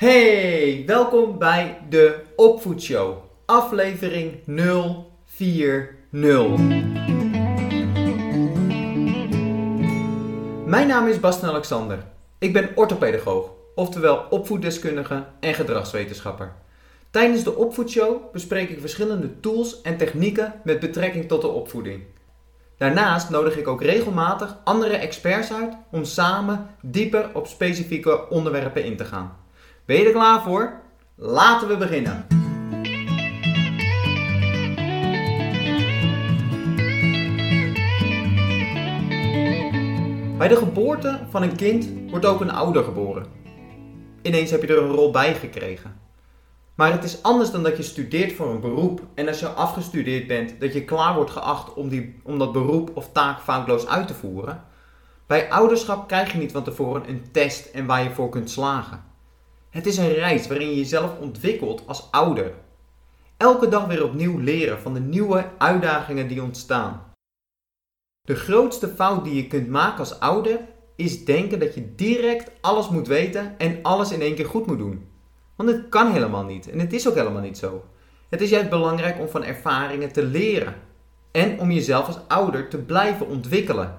Hey, welkom bij de Opvoedshow, aflevering 040. Mijn naam is Basten Alexander. Ik ben orthopedagoog, oftewel opvoeddeskundige en gedragswetenschapper. Tijdens de Opvoedshow bespreek ik verschillende tools en technieken met betrekking tot de opvoeding. Daarnaast nodig ik ook regelmatig andere experts uit om samen dieper op specifieke onderwerpen in te gaan. Ben je er klaar voor? Laten we beginnen. Bij de geboorte van een kind wordt ook een ouder geboren. Ineens heb je er een rol bij gekregen. Maar het is anders dan dat je studeert voor een beroep en als je afgestudeerd bent, dat je klaar wordt geacht om, die, om dat beroep of taak foutloos uit te voeren. Bij ouderschap krijg je niet van tevoren een test en waar je voor kunt slagen. Het is een reis waarin je jezelf ontwikkelt als ouder. Elke dag weer opnieuw leren van de nieuwe uitdagingen die ontstaan. De grootste fout die je kunt maken als ouder is denken dat je direct alles moet weten en alles in één keer goed moet doen. Want het kan helemaal niet en het is ook helemaal niet zo. Het is juist belangrijk om van ervaringen te leren en om jezelf als ouder te blijven ontwikkelen.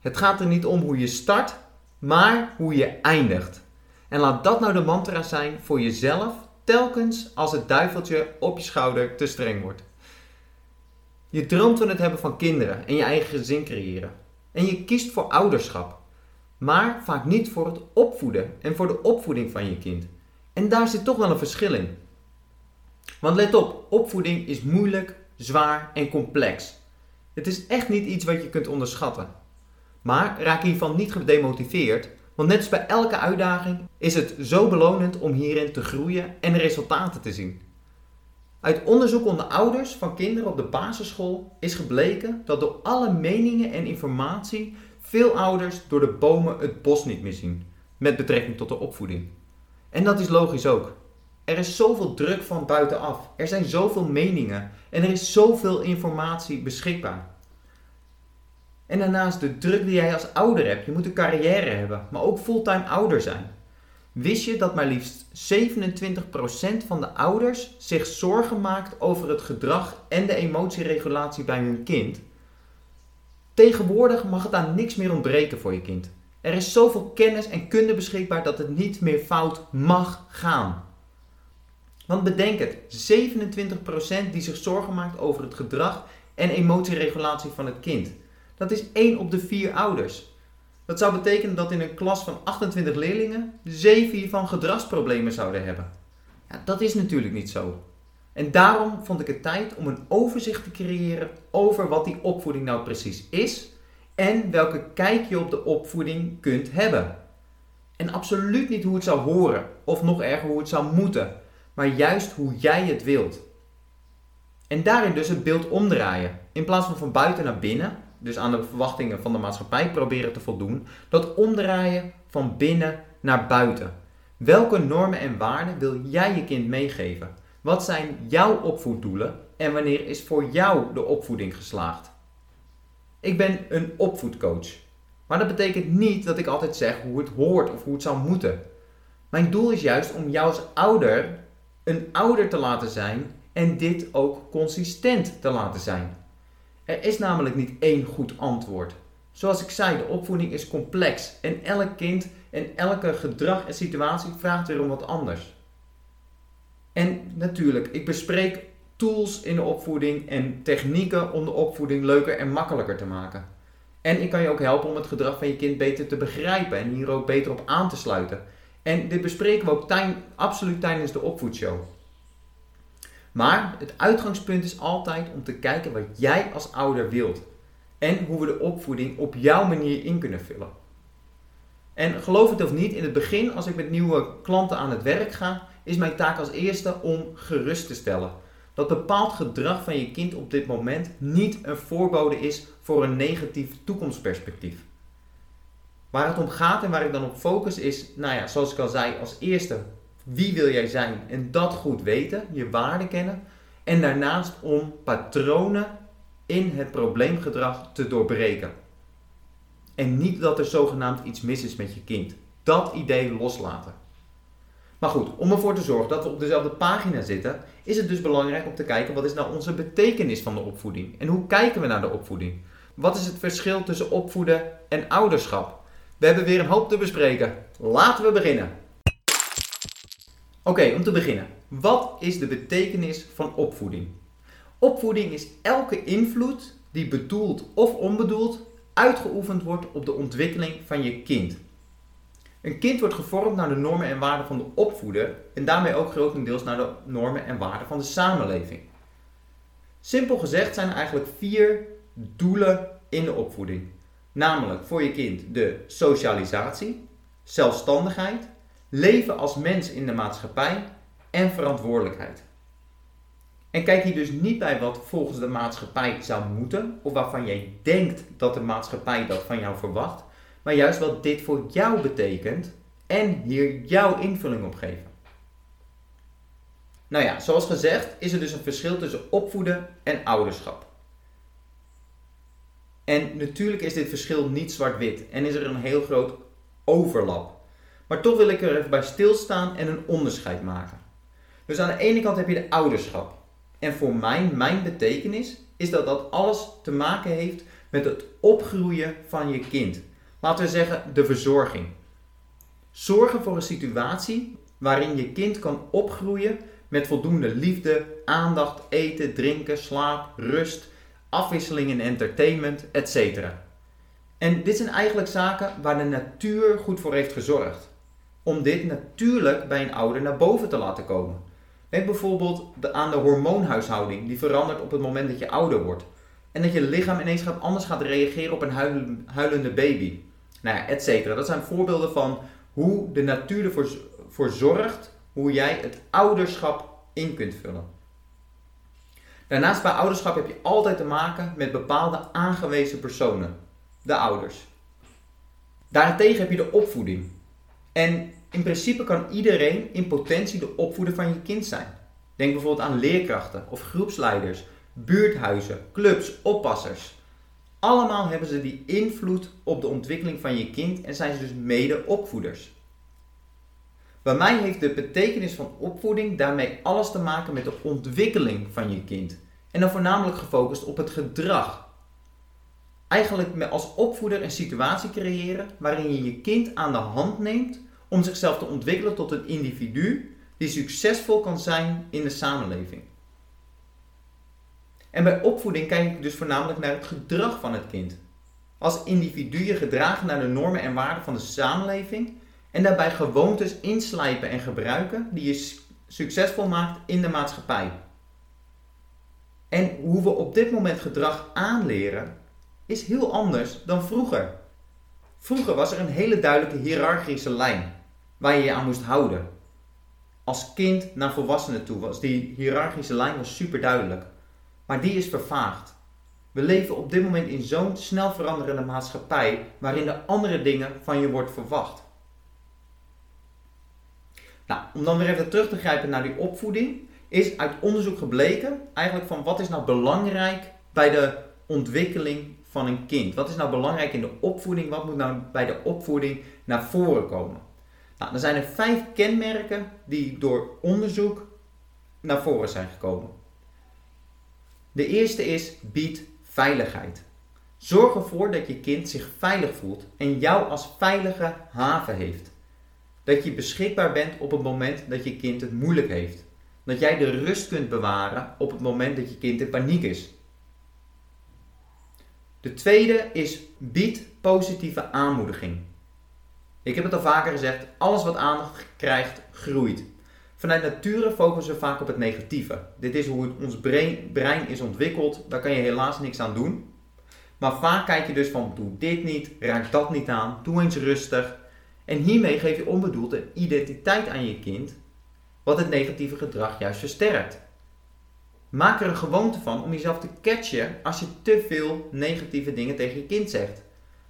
Het gaat er niet om hoe je start, maar hoe je eindigt. En laat dat nou de mantra zijn voor jezelf, telkens als het duiveltje op je schouder te streng wordt. Je droomt van het hebben van kinderen en je eigen gezin creëren. En je kiest voor ouderschap, maar vaak niet voor het opvoeden en voor de opvoeding van je kind. En daar zit toch wel een verschil in. Want let op, opvoeding is moeilijk, zwaar en complex. Het is echt niet iets wat je kunt onderschatten. Maar raak hiervan niet gedemotiveerd, want net als bij elke uitdaging is het zo belonend om hierin te groeien en resultaten te zien. Uit onderzoek onder ouders van kinderen op de basisschool is gebleken dat door alle meningen en informatie veel ouders door de bomen het bos niet meer zien met betrekking tot de opvoeding. En dat is logisch ook. Er is zoveel druk van buitenaf, er zijn zoveel meningen en er is zoveel informatie beschikbaar. En daarnaast de druk die jij als ouder hebt. Je moet een carrière hebben, maar ook fulltime ouder zijn. Wist je dat maar liefst 27% van de ouders zich zorgen maakt over het gedrag en de emotieregulatie bij hun kind? Tegenwoordig mag het aan niks meer ontbreken voor je kind. Er is zoveel kennis en kunde beschikbaar dat het niet meer fout mag gaan. Want bedenk het, 27% die zich zorgen maakt over het gedrag en emotieregulatie van het kind. Dat is 1 op de 4 ouders. Dat zou betekenen dat in een klas van 28 leerlingen 7 hiervan gedragsproblemen zouden hebben. Ja, dat is natuurlijk niet zo. En daarom vond ik het tijd om een overzicht te creëren over wat die opvoeding nou precies is en welke kijk je op de opvoeding kunt hebben. En absoluut niet hoe het zou horen, of nog erger hoe het zou moeten, maar juist hoe jij het wilt. En daarin dus het beeld omdraaien. In plaats van van buiten naar binnen, dus aan de verwachtingen van de maatschappij proberen te voldoen, dat omdraaien van binnen naar buiten. Welke normen en waarden wil jij je kind meegeven? Wat zijn jouw opvoeddoelen en wanneer is voor jou de opvoeding geslaagd? Ik ben een opvoedcoach. Maar dat betekent niet dat ik altijd zeg hoe het hoort of hoe het zou moeten. Mijn doel is juist om jou als ouder een ouder te laten zijn en dit ook consistent te laten zijn. Er is namelijk niet één goed antwoord. Zoals ik zei, de opvoeding is complex en elk kind en elke gedrag en situatie vraagt weer om wat anders. En natuurlijk, ik bespreek tools in de opvoeding en technieken om de opvoeding leuker en makkelijker te maken. En ik kan je ook helpen om het gedrag van je kind beter te begrijpen en hier ook beter op aan te sluiten. En dit bespreken we ook absoluut tijdens de opvoedshow. Maar het uitgangspunt is altijd om te kijken wat jij als ouder wilt. En hoe we de opvoeding op jouw manier in kunnen vullen. En geloof het of niet, in het begin, als ik met nieuwe klanten aan het werk ga, is mijn taak als eerste om gerust te stellen. Dat bepaald gedrag van je kind op dit moment niet een voorbode is voor een negatief toekomstperspectief. Waar het om gaat en waar ik dan op focus is, nou ja, zoals ik al zei, als eerste wie wil jij zijn en dat goed weten, je waarde kennen. En daarnaast om patronen in het probleemgedrag te doorbreken. En niet dat er zogenaamd iets mis is met je kind. Dat idee loslaten. Maar goed, om ervoor te zorgen dat we op dezelfde pagina zitten, is het dus belangrijk om te kijken wat is nou onze betekenis van de opvoeding en hoe kijken we naar de opvoeding. Wat is het verschil tussen opvoeden en ouderschap? We hebben weer een hoop te bespreken. Laten we beginnen. Oké, om te beginnen. Wat is de betekenis van opvoeding? Opvoeding is elke invloed die bedoeld of onbedoeld uitgeoefend wordt op de ontwikkeling van je kind. Een kind wordt gevormd naar de normen en waarden van de opvoeder en daarmee ook grotendeels naar de normen en waarden van de samenleving. Simpel gezegd zijn er eigenlijk vier doelen in de opvoeding. Namelijk voor je kind de socialisatie, zelfstandigheid, leven als mens in de maatschappij en verantwoordelijkheid. En kijk hier dus niet bij wat volgens de maatschappij zou moeten of waarvan jij denkt dat de maatschappij dat van jou verwacht, maar juist wat dit voor jou betekent en hier jouw invulling op geven. Nou ja, zoals gezegd is er dus een verschil tussen opvoeden en ouderschap. En natuurlijk is dit verschil niet zwart-wit en is er een heel groot overlap. Maar toch wil ik er even bij stilstaan en een onderscheid maken. Dus aan de ene kant heb je de ouderschap. En voor mij, mijn betekenis, is dat dat alles te maken heeft met het opgroeien van je kind. Laten we zeggen de verzorging. Zorgen voor een situatie waarin je kind kan opgroeien met voldoende liefde, aandacht, eten, drinken, slaap, rust, afwisseling en entertainment, etc. En dit zijn eigenlijk zaken waar de natuur goed voor heeft gezorgd. Om dit natuurlijk bij een ouder naar boven te laten komen. Denk bijvoorbeeld aan de hormoonhuishouding die verandert op het moment dat je ouder wordt. En dat je lichaam ineens gaat, anders gaat reageren op een huilende baby. Nou ja, et cetera. Dat zijn voorbeelden van hoe de natuur ervoor voor zorgt hoe jij het ouderschap in kunt vullen. Daarnaast bij ouderschap heb je altijd te maken met bepaalde aangewezen personen, de ouders. Daarentegen heb je de opvoeding. En in principe kan iedereen in potentie de opvoeder van je kind zijn. Denk bijvoorbeeld aan leerkrachten of groepsleiders, buurthuizen, clubs, oppassers. Allemaal hebben ze die invloed op de ontwikkeling van je kind en zijn ze dus mede opvoeders. Bij mij heeft de betekenis van opvoeding daarmee alles te maken met de ontwikkeling van je kind. En dan voornamelijk gefocust op het gedrag. Eigenlijk als opvoeder een situatie creëren waarin je je kind aan de hand neemt om zichzelf te ontwikkelen tot een individu die succesvol kan zijn in de samenleving. En bij opvoeding kijk ik dus voornamelijk naar het gedrag van het kind. Als individu je gedragen naar de normen en waarden van de samenleving en daarbij gewoontes inslijpen en gebruiken die je succesvol maakt in de maatschappij. En hoe we op dit moment gedrag aanleren is heel anders dan vroeger. Vroeger was er een hele duidelijke hiërarchische lijn waar je je aan moest houden. Als kind naar volwassenen toe was die hiërarchische lijn was super duidelijk. Maar die is vervaagd. We leven op dit moment in zo'n snel veranderende maatschappij waarin er andere dingen van je wordt verwacht. Nou, om dan weer even terug te grijpen naar die opvoeding, is uit onderzoek gebleken eigenlijk van wat is nou belangrijk bij de ontwikkeling van een kind. Wat is nou belangrijk in de opvoeding? Wat moet nou bij de opvoeding naar voren komen? Nou, er zijn er vijf kenmerken die door onderzoek naar voren zijn gekomen. De eerste is bied veiligheid. Zorg ervoor dat je kind zich veilig voelt en jou als veilige haven heeft. Dat je beschikbaar bent op het moment dat je kind het moeilijk heeft. Dat jij de rust kunt bewaren op het moment dat je kind in paniek is. De tweede is bied positieve aanmoediging. Ik heb het al vaker gezegd, alles wat aandacht krijgt, groeit. Vanuit nature focussen we vaak op het negatieve. Dit is hoe ons brein, is ontwikkeld, daar kan je helaas niks aan doen. Maar vaak kijk je dus van, doe dit niet, raak dat niet aan, doe eens rustig. En hiermee geef je onbedoeld identiteit aan je kind, wat het negatieve gedrag juist versterkt. Maak er een gewoonte van om jezelf te catchen als je te veel negatieve dingen tegen je kind zegt.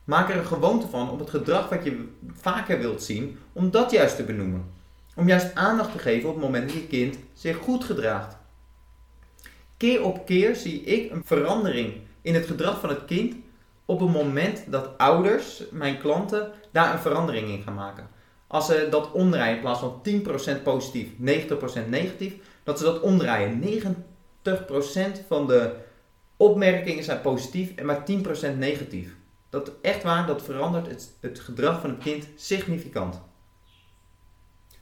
Maak er een gewoonte van om het gedrag wat je vaker wilt zien, om dat juist te benoemen. Om juist aandacht te geven op het moment dat je kind zich goed gedraagt. Keer op keer zie ik een verandering in het gedrag van het kind op het moment dat ouders, mijn klanten, daar een verandering in gaan maken. als ze dat omdraaien in plaats van 10% positief, 90% negatief, dat ze dat omdraaien. 90% van de opmerkingen zijn positief en maar 10% negatief. Dat echt waar, dat verandert het, het gedrag van het kind significant.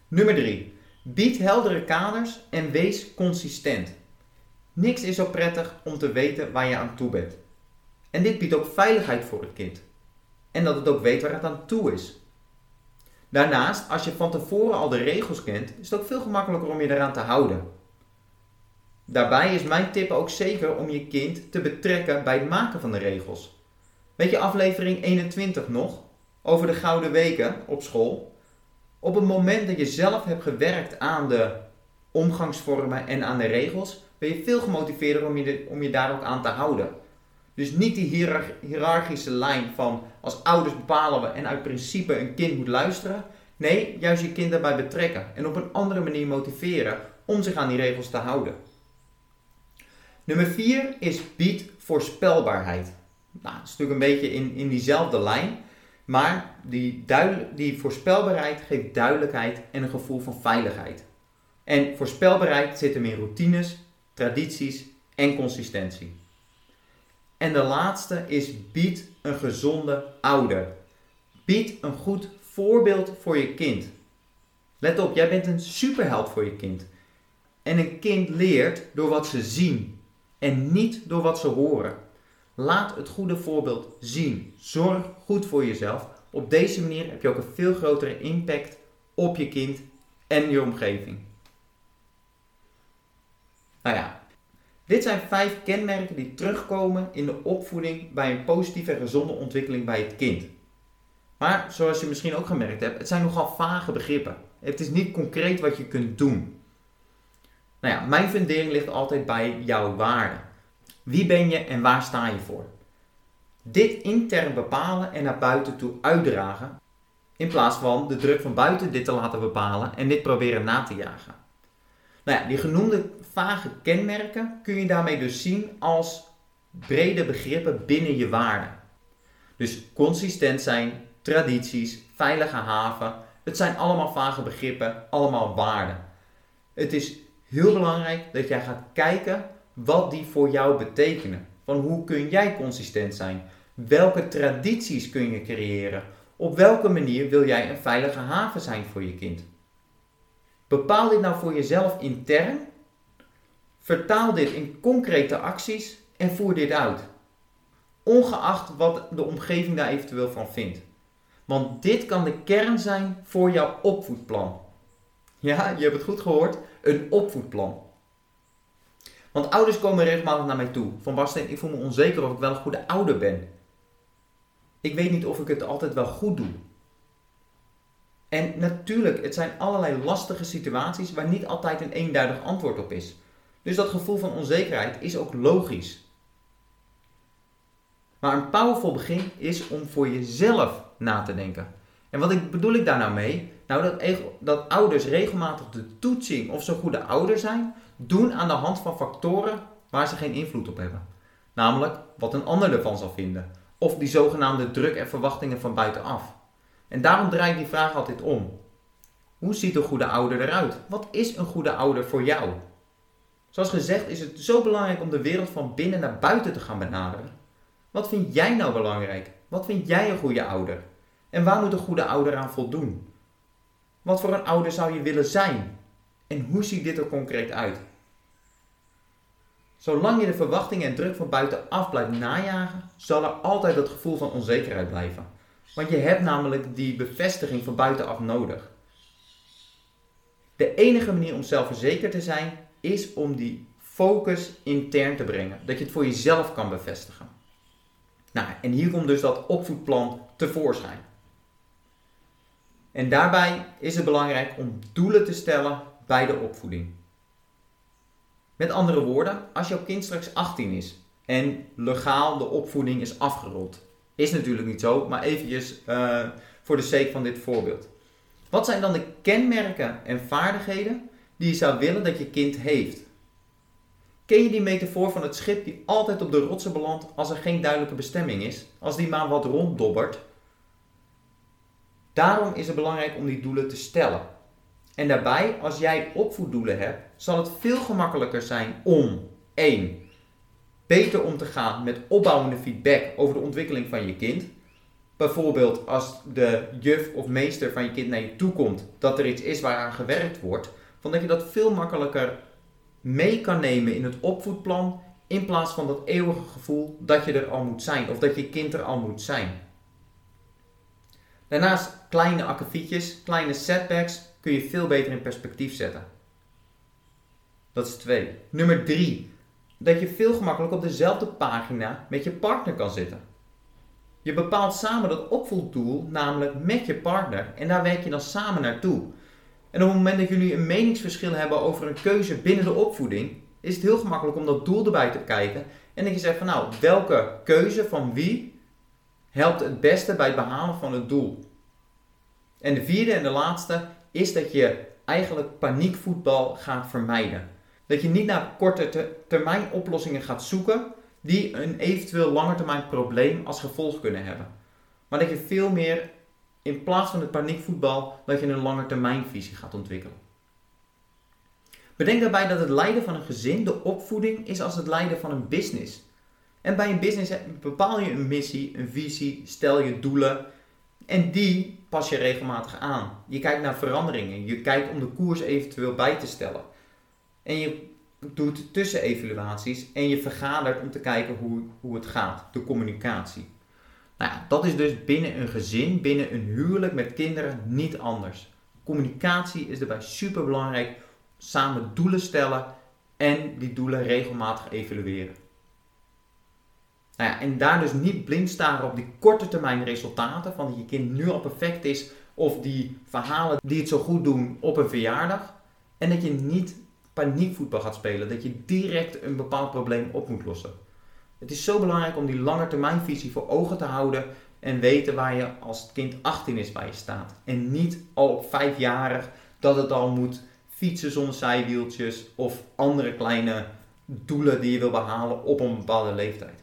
Nummer 3. Bied heldere kaders en wees consistent. Niks is zo prettig om te weten waar je aan toe bent. En dit biedt ook veiligheid voor het kind. En dat het ook weet waar het aan toe is. Daarnaast, als je van tevoren al de regels kent, is het ook veel gemakkelijker om je eraan te houden. Daarbij is mijn tip ook zeker om je kind te betrekken bij het maken van de regels. Weet je aflevering 21 nog? Over de gouden weken op school. Op het moment dat je zelf hebt gewerkt aan de omgangsvormen en aan de regels, ben je veel gemotiveerder om je, om je daar ook aan te houden. Dus niet die hiërarchische lijn van als ouders bepalen we en uit principe een kind moet luisteren. Nee, juist je kind daarbij betrekken en op een andere manier motiveren om zich aan die regels te houden. Nummer 4 is bied voorspelbaarheid. Nou, dat is natuurlijk een beetje in, in diezelfde lijn, maar die, die voorspelbaarheid geeft duidelijkheid en een gevoel van veiligheid. En voorspelbaarheid zit hem in routines, tradities en consistentie. En de laatste is bied een gezonde ouder. Bied een goed voorbeeld voor je kind. Let op, jij bent een superheld voor je kind. En een kind leert door wat ze zien en niet door wat ze horen. Laat het goede voorbeeld zien. Zorg goed voor jezelf. Op deze manier heb je ook een veel grotere impact op je kind en je omgeving. Nou ja, dit zijn vijf kenmerken die terugkomen in de opvoeding bij een positieve en gezonde ontwikkeling bij het kind. Maar zoals je misschien ook gemerkt hebt, het zijn nogal vage begrippen. Het is niet concreet wat je kunt doen. Nou ja, mijn fundering ligt altijd bij jouw waarde. Wie ben je en waar sta je voor? Dit intern bepalen en naar buiten toe uitdragen, in plaats van de druk van buiten dit te laten bepalen en dit proberen na te jagen. Nou ja, die genoemde vage kenmerken kun je daarmee dus zien als brede begrippen binnen je waarden. Dus consistent zijn, tradities, veilige haven, het zijn allemaal vage begrippen, allemaal waarden. Het is heel belangrijk dat jij gaat kijken wat die voor jou betekenen. Van hoe kun jij consistent zijn? Welke tradities kun je creëren? Op welke manier wil jij een veilige haven zijn voor je kind? Bepaal dit nou voor jezelf intern. Vertaal dit in concrete acties en voer dit uit. Ongeacht wat de omgeving daar eventueel van vindt. Want dit kan de kern zijn voor jouw opvoedplan. Ja, je hebt het goed gehoord. Een opvoedplan. Want ouders komen regelmatig naar mij toe. Van Basten, ik voel me onzeker of ik wel een goede ouder ben. Ik weet niet of ik het altijd wel goed doe. En natuurlijk, het zijn allerlei lastige situaties waar niet altijd een eenduidig antwoord op is. Dus dat gevoel van onzekerheid is ook logisch. Maar een powerful begin is om voor jezelf na te denken. En wat bedoel ik daar nou mee? Nou, dat, dat ouders regelmatig de toetsing of ze goede ouder zijn, doen aan de hand van factoren waar ze geen invloed op hebben. Namelijk wat een ander ervan zal vinden. Of die zogenaamde druk en verwachtingen van buitenaf. En daarom draai ik die vraag altijd om. Hoe ziet een goede ouder eruit? Wat is een goede ouder voor jou? Zoals gezegd is het zo belangrijk om de wereld van binnen naar buiten te gaan benaderen. Wat vind jij nou belangrijk? Wat vind jij een goede ouder? En waar moet een goede ouder aan voldoen? Wat voor een ouder zou je willen zijn? En hoe ziet dit er concreet uit? Zolang je de verwachtingen en druk van buitenaf blijft najagen, zal er altijd dat gevoel van onzekerheid blijven. Want je hebt namelijk die bevestiging van buitenaf nodig. De enige manier om zelfverzekerd te zijn is om die focus intern te brengen. Dat je het voor jezelf kan bevestigen. Nou, en hier komt dus dat opvoedplan tevoorschijn. En daarbij is het belangrijk om doelen te stellen bij de opvoeding. Met andere woorden, als jouw kind straks 18 is en legaal de opvoeding is afgerond, is natuurlijk niet zo, maar eventjes uh, voor de sake van dit voorbeeld. Wat zijn dan de kenmerken en vaardigheden die je zou willen dat je kind heeft? Ken je die metafoor van het schip die altijd op de rotsen belandt als er geen duidelijke bestemming is? Als die maar wat ronddobbert? Daarom is het belangrijk om die doelen te stellen. En daarbij, als jij opvoeddoelen hebt, zal het veel gemakkelijker zijn om 1. Beter om te gaan met opbouwende feedback over de ontwikkeling van je kind. Bijvoorbeeld als de juf of meester van je kind naar je toe komt dat er iets is waaraan gewerkt wordt, van dat je dat veel makkelijker mee kan nemen in het opvoedplan in plaats van dat eeuwige gevoel dat je er al moet zijn of dat je kind er al moet zijn. Daarnaast kleine akkefietjes, kleine setbacks kun je veel beter in perspectief zetten. Dat is twee. Nummer drie. Dat je veel gemakkelijker op dezelfde pagina met je partner kan zitten. Je bepaalt samen dat opvoeddoel, namelijk met je partner, en daar werk je dan samen naartoe. En op het moment dat jullie een meningsverschil hebben over een keuze binnen de opvoeding, is het heel gemakkelijk om dat doel erbij te kijken. En dat je zegt van nou, welke keuze van wie helpt het beste bij het behalen van het doel. En de vierde en de laatste is dat je eigenlijk paniekvoetbal gaat vermijden. Dat je niet naar korte termijn oplossingen gaat zoeken die een eventueel langetermijn probleem als gevolg kunnen hebben. Maar dat je veel meer in plaats van het paniekvoetbal, dat je een langetermijnvisie gaat ontwikkelen. Bedenk daarbij dat het leiden van een gezin, de opvoeding, is als het leiden van een business. En bij een business bepaal je een missie, een visie, stel je doelen en die pas je regelmatig aan. Je kijkt naar veranderingen, je kijkt om de koers eventueel bij te stellen. En je doet tussenevaluaties en je vergadert om te kijken hoe, hoe het gaat, de communicatie. Nou ja, dat is dus binnen een gezin, binnen een huwelijk met kinderen niet anders. Communicatie is daarbij super belangrijk. Samen doelen stellen en die doelen regelmatig evalueren. Nou ja, en daar dus niet blind staren op die korte termijn resultaten van dat je kind nu al perfect is of die verhalen die het zo goed doen op een verjaardag. En dat je niet paniekvoetbal gaat spelen, dat je direct een bepaald probleem op moet lossen. Het is zo belangrijk om die langetermijnvisie voor ogen te houden en weten waar je als kind 18 is bij je staat. En niet al op vijfjarig dat het al moet fietsen zonder zijwieltjes of andere kleine doelen die je wil behalen op een bepaalde leeftijd.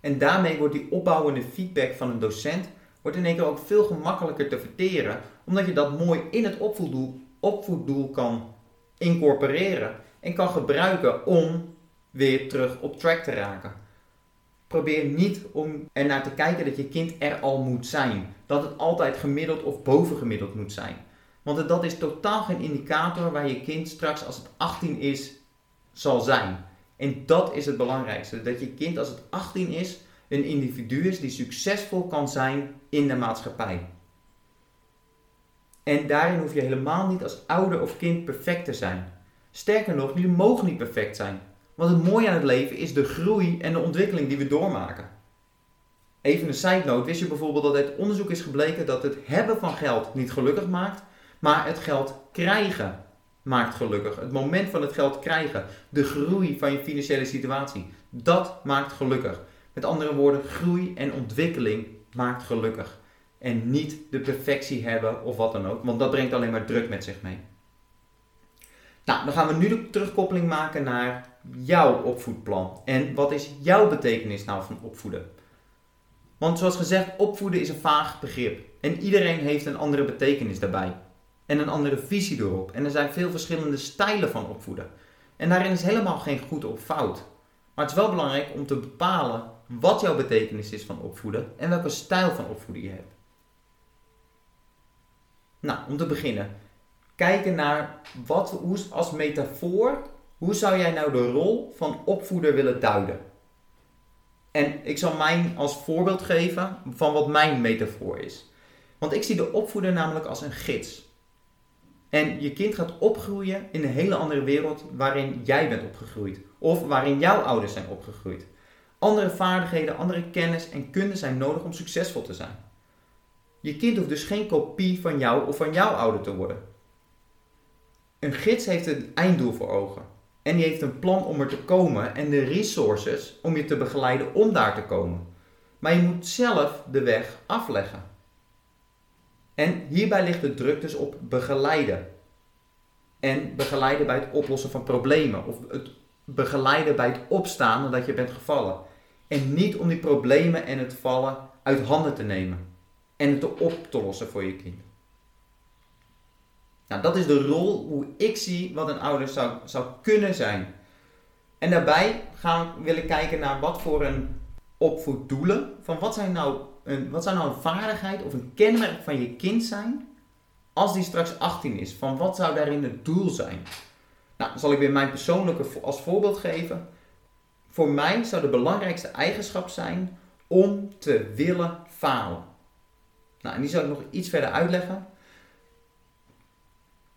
En daarmee wordt die opbouwende feedback van een docent wordt in één keer ook veel gemakkelijker te verteren, omdat je dat mooi in het opvoeddoel, opvoeddoel kan incorporeren en kan gebruiken om weer terug op track te raken. Probeer niet om er naar te kijken dat je kind er al moet zijn. Dat het altijd gemiddeld of bovengemiddeld moet zijn. Want dat is totaal geen indicator waar je kind straks als het 18 is zal zijn. En dat is het belangrijkste. Dat je kind als het 18 is een individu is die succesvol kan zijn in de maatschappij. En daarin hoef je helemaal niet als ouder of kind perfect te zijn. Sterker nog, jullie mogen niet perfect zijn. Want het mooie aan het leven is de groei en de ontwikkeling die we doormaken. Even een side note, wist je bijvoorbeeld dat uit onderzoek is gebleken dat het hebben van geld niet gelukkig maakt, maar het geld krijgen maakt gelukkig. Het moment van het geld krijgen, de groei van je financiële situatie, dat maakt gelukkig. Met andere woorden, groei en ontwikkeling maakt gelukkig. En niet de perfectie hebben of wat dan ook, want dat brengt alleen maar druk met zich mee. Nou, dan gaan we nu de terugkoppeling maken naar jouw opvoedplan. En wat is jouw betekenis nou van opvoeden? Want zoals gezegd, opvoeden is een vaag begrip. En iedereen heeft een andere betekenis daarbij. En een andere visie erop. En er zijn veel verschillende stijlen van opvoeden. En daarin is helemaal geen goed of fout. Maar het is wel belangrijk om te bepalen wat jouw betekenis is van opvoeden en welke stijl van opvoeden je hebt. Nou, om te beginnen. Kijken naar wat, hoe, als metafoor hoe zou jij nou de rol van opvoeder willen duiden? En ik zal mijn als voorbeeld geven van wat mijn metafoor is. Want ik zie de opvoeder namelijk als een gids. En je kind gaat opgroeien in een hele andere wereld waarin jij bent opgegroeid. Of waarin jouw ouders zijn opgegroeid. Andere vaardigheden, andere kennis en kunde zijn nodig om succesvol te zijn. Je kind hoeft dus geen kopie van jou of van jouw ouder te worden. Een gids heeft een einddoel voor ogen. En die heeft een plan om er te komen en de resources om je te begeleiden om daar te komen. Maar je moet zelf de weg afleggen. En hierbij ligt de druk dus op begeleiden. En begeleiden bij het oplossen van problemen. Of het begeleiden bij het opstaan nadat je bent gevallen. En niet om die problemen en het vallen uit handen te nemen. En te op te lossen voor je kind. Nou, dat is de rol hoe ik zie wat een ouder zou, zou kunnen zijn. En daarbij gaan, wil ik kijken naar wat voor een opvoeddoelen. Van wat, zijn nou een, wat zou nou een vaardigheid of een kenmerk van je kind zijn als die straks 18 is? Van wat zou daarin het doel zijn? Nou, zal ik weer mijn persoonlijke als voorbeeld geven. Voor mij zou de belangrijkste eigenschap zijn om te willen falen. Nou, en die zal ik nog iets verder uitleggen.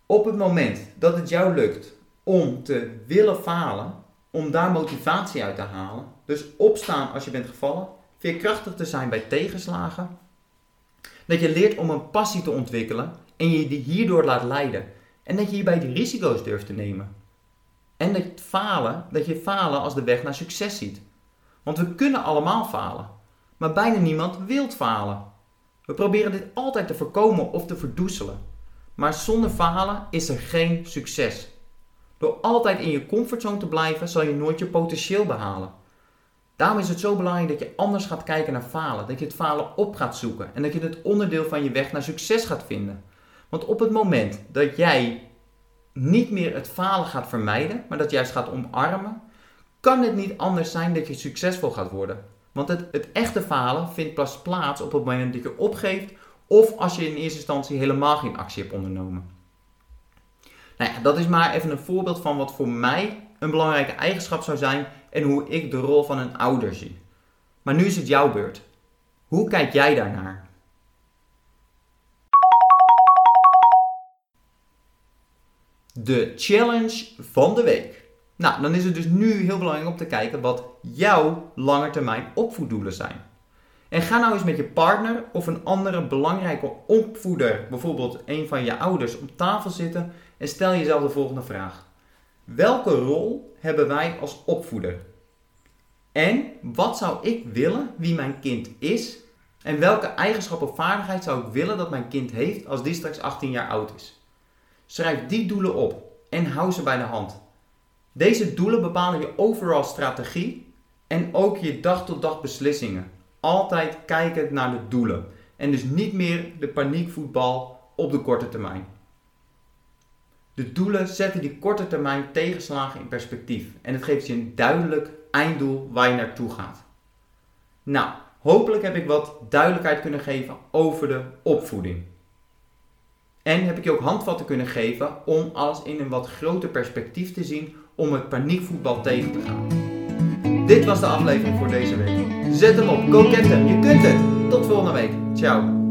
Op het moment dat het jou lukt om te willen falen, om daar motivatie uit te halen, dus opstaan als je bent gevallen, veerkrachtig te zijn bij tegenslagen, dat je leert om een passie te ontwikkelen en je die hierdoor laat leiden en dat je hierbij de risico's durft te nemen. En dat falen, dat je falen als de weg naar succes ziet. Want we kunnen allemaal falen, maar bijna niemand wil falen. We proberen dit altijd te voorkomen of te verdoezelen. Maar zonder falen is er geen succes. Door altijd in je comfortzone te blijven, zal je nooit je potentieel behalen. Daarom is het zo belangrijk dat je anders gaat kijken naar falen. Dat je het falen op gaat zoeken. En dat je het onderdeel van je weg naar succes gaat vinden. Want op het moment dat jij niet meer het falen gaat vermijden, maar dat juist gaat omarmen, kan het niet anders zijn dat je succesvol gaat worden. Want het, het echte falen vindt pas plaats op het moment dat je opgeeft of als je in eerste instantie helemaal geen actie hebt ondernomen. Nou ja, dat is maar even een voorbeeld van wat voor mij een belangrijke eigenschap zou zijn en hoe ik de rol van een ouder zie. Maar nu is het jouw beurt. Hoe kijk jij daarnaar? De challenge van de week. Nou, dan is het dus nu heel belangrijk om te kijken wat jouw langetermijn opvoeddoelen zijn. En ga nou eens met je partner of een andere belangrijke opvoeder, bijvoorbeeld een van je ouders, op tafel zitten en stel jezelf de volgende vraag. Welke rol hebben wij als opvoeder? En wat zou ik willen wie mijn kind is? En welke eigenschap of vaardigheid zou ik willen dat mijn kind heeft als die straks 18 jaar oud is? Schrijf die doelen op en hou ze bij de hand. Deze doelen bepalen je overal strategie en ook je dag-tot-dag -dag beslissingen altijd kijken naar de doelen. En dus niet meer de paniekvoetbal op de korte termijn. De doelen zetten die korte termijn tegenslagen in perspectief. En het geeft je een duidelijk einddoel waar je naartoe gaat. Nou, hopelijk heb ik wat duidelijkheid kunnen geven over de opvoeding. En heb ik je ook handvatten kunnen geven om alles in een wat groter perspectief te zien om het paniekvoetbal tegen te gaan. Dit was de aflevering voor deze week. Zet hem op, go get je kunt het. Tot volgende week. Ciao.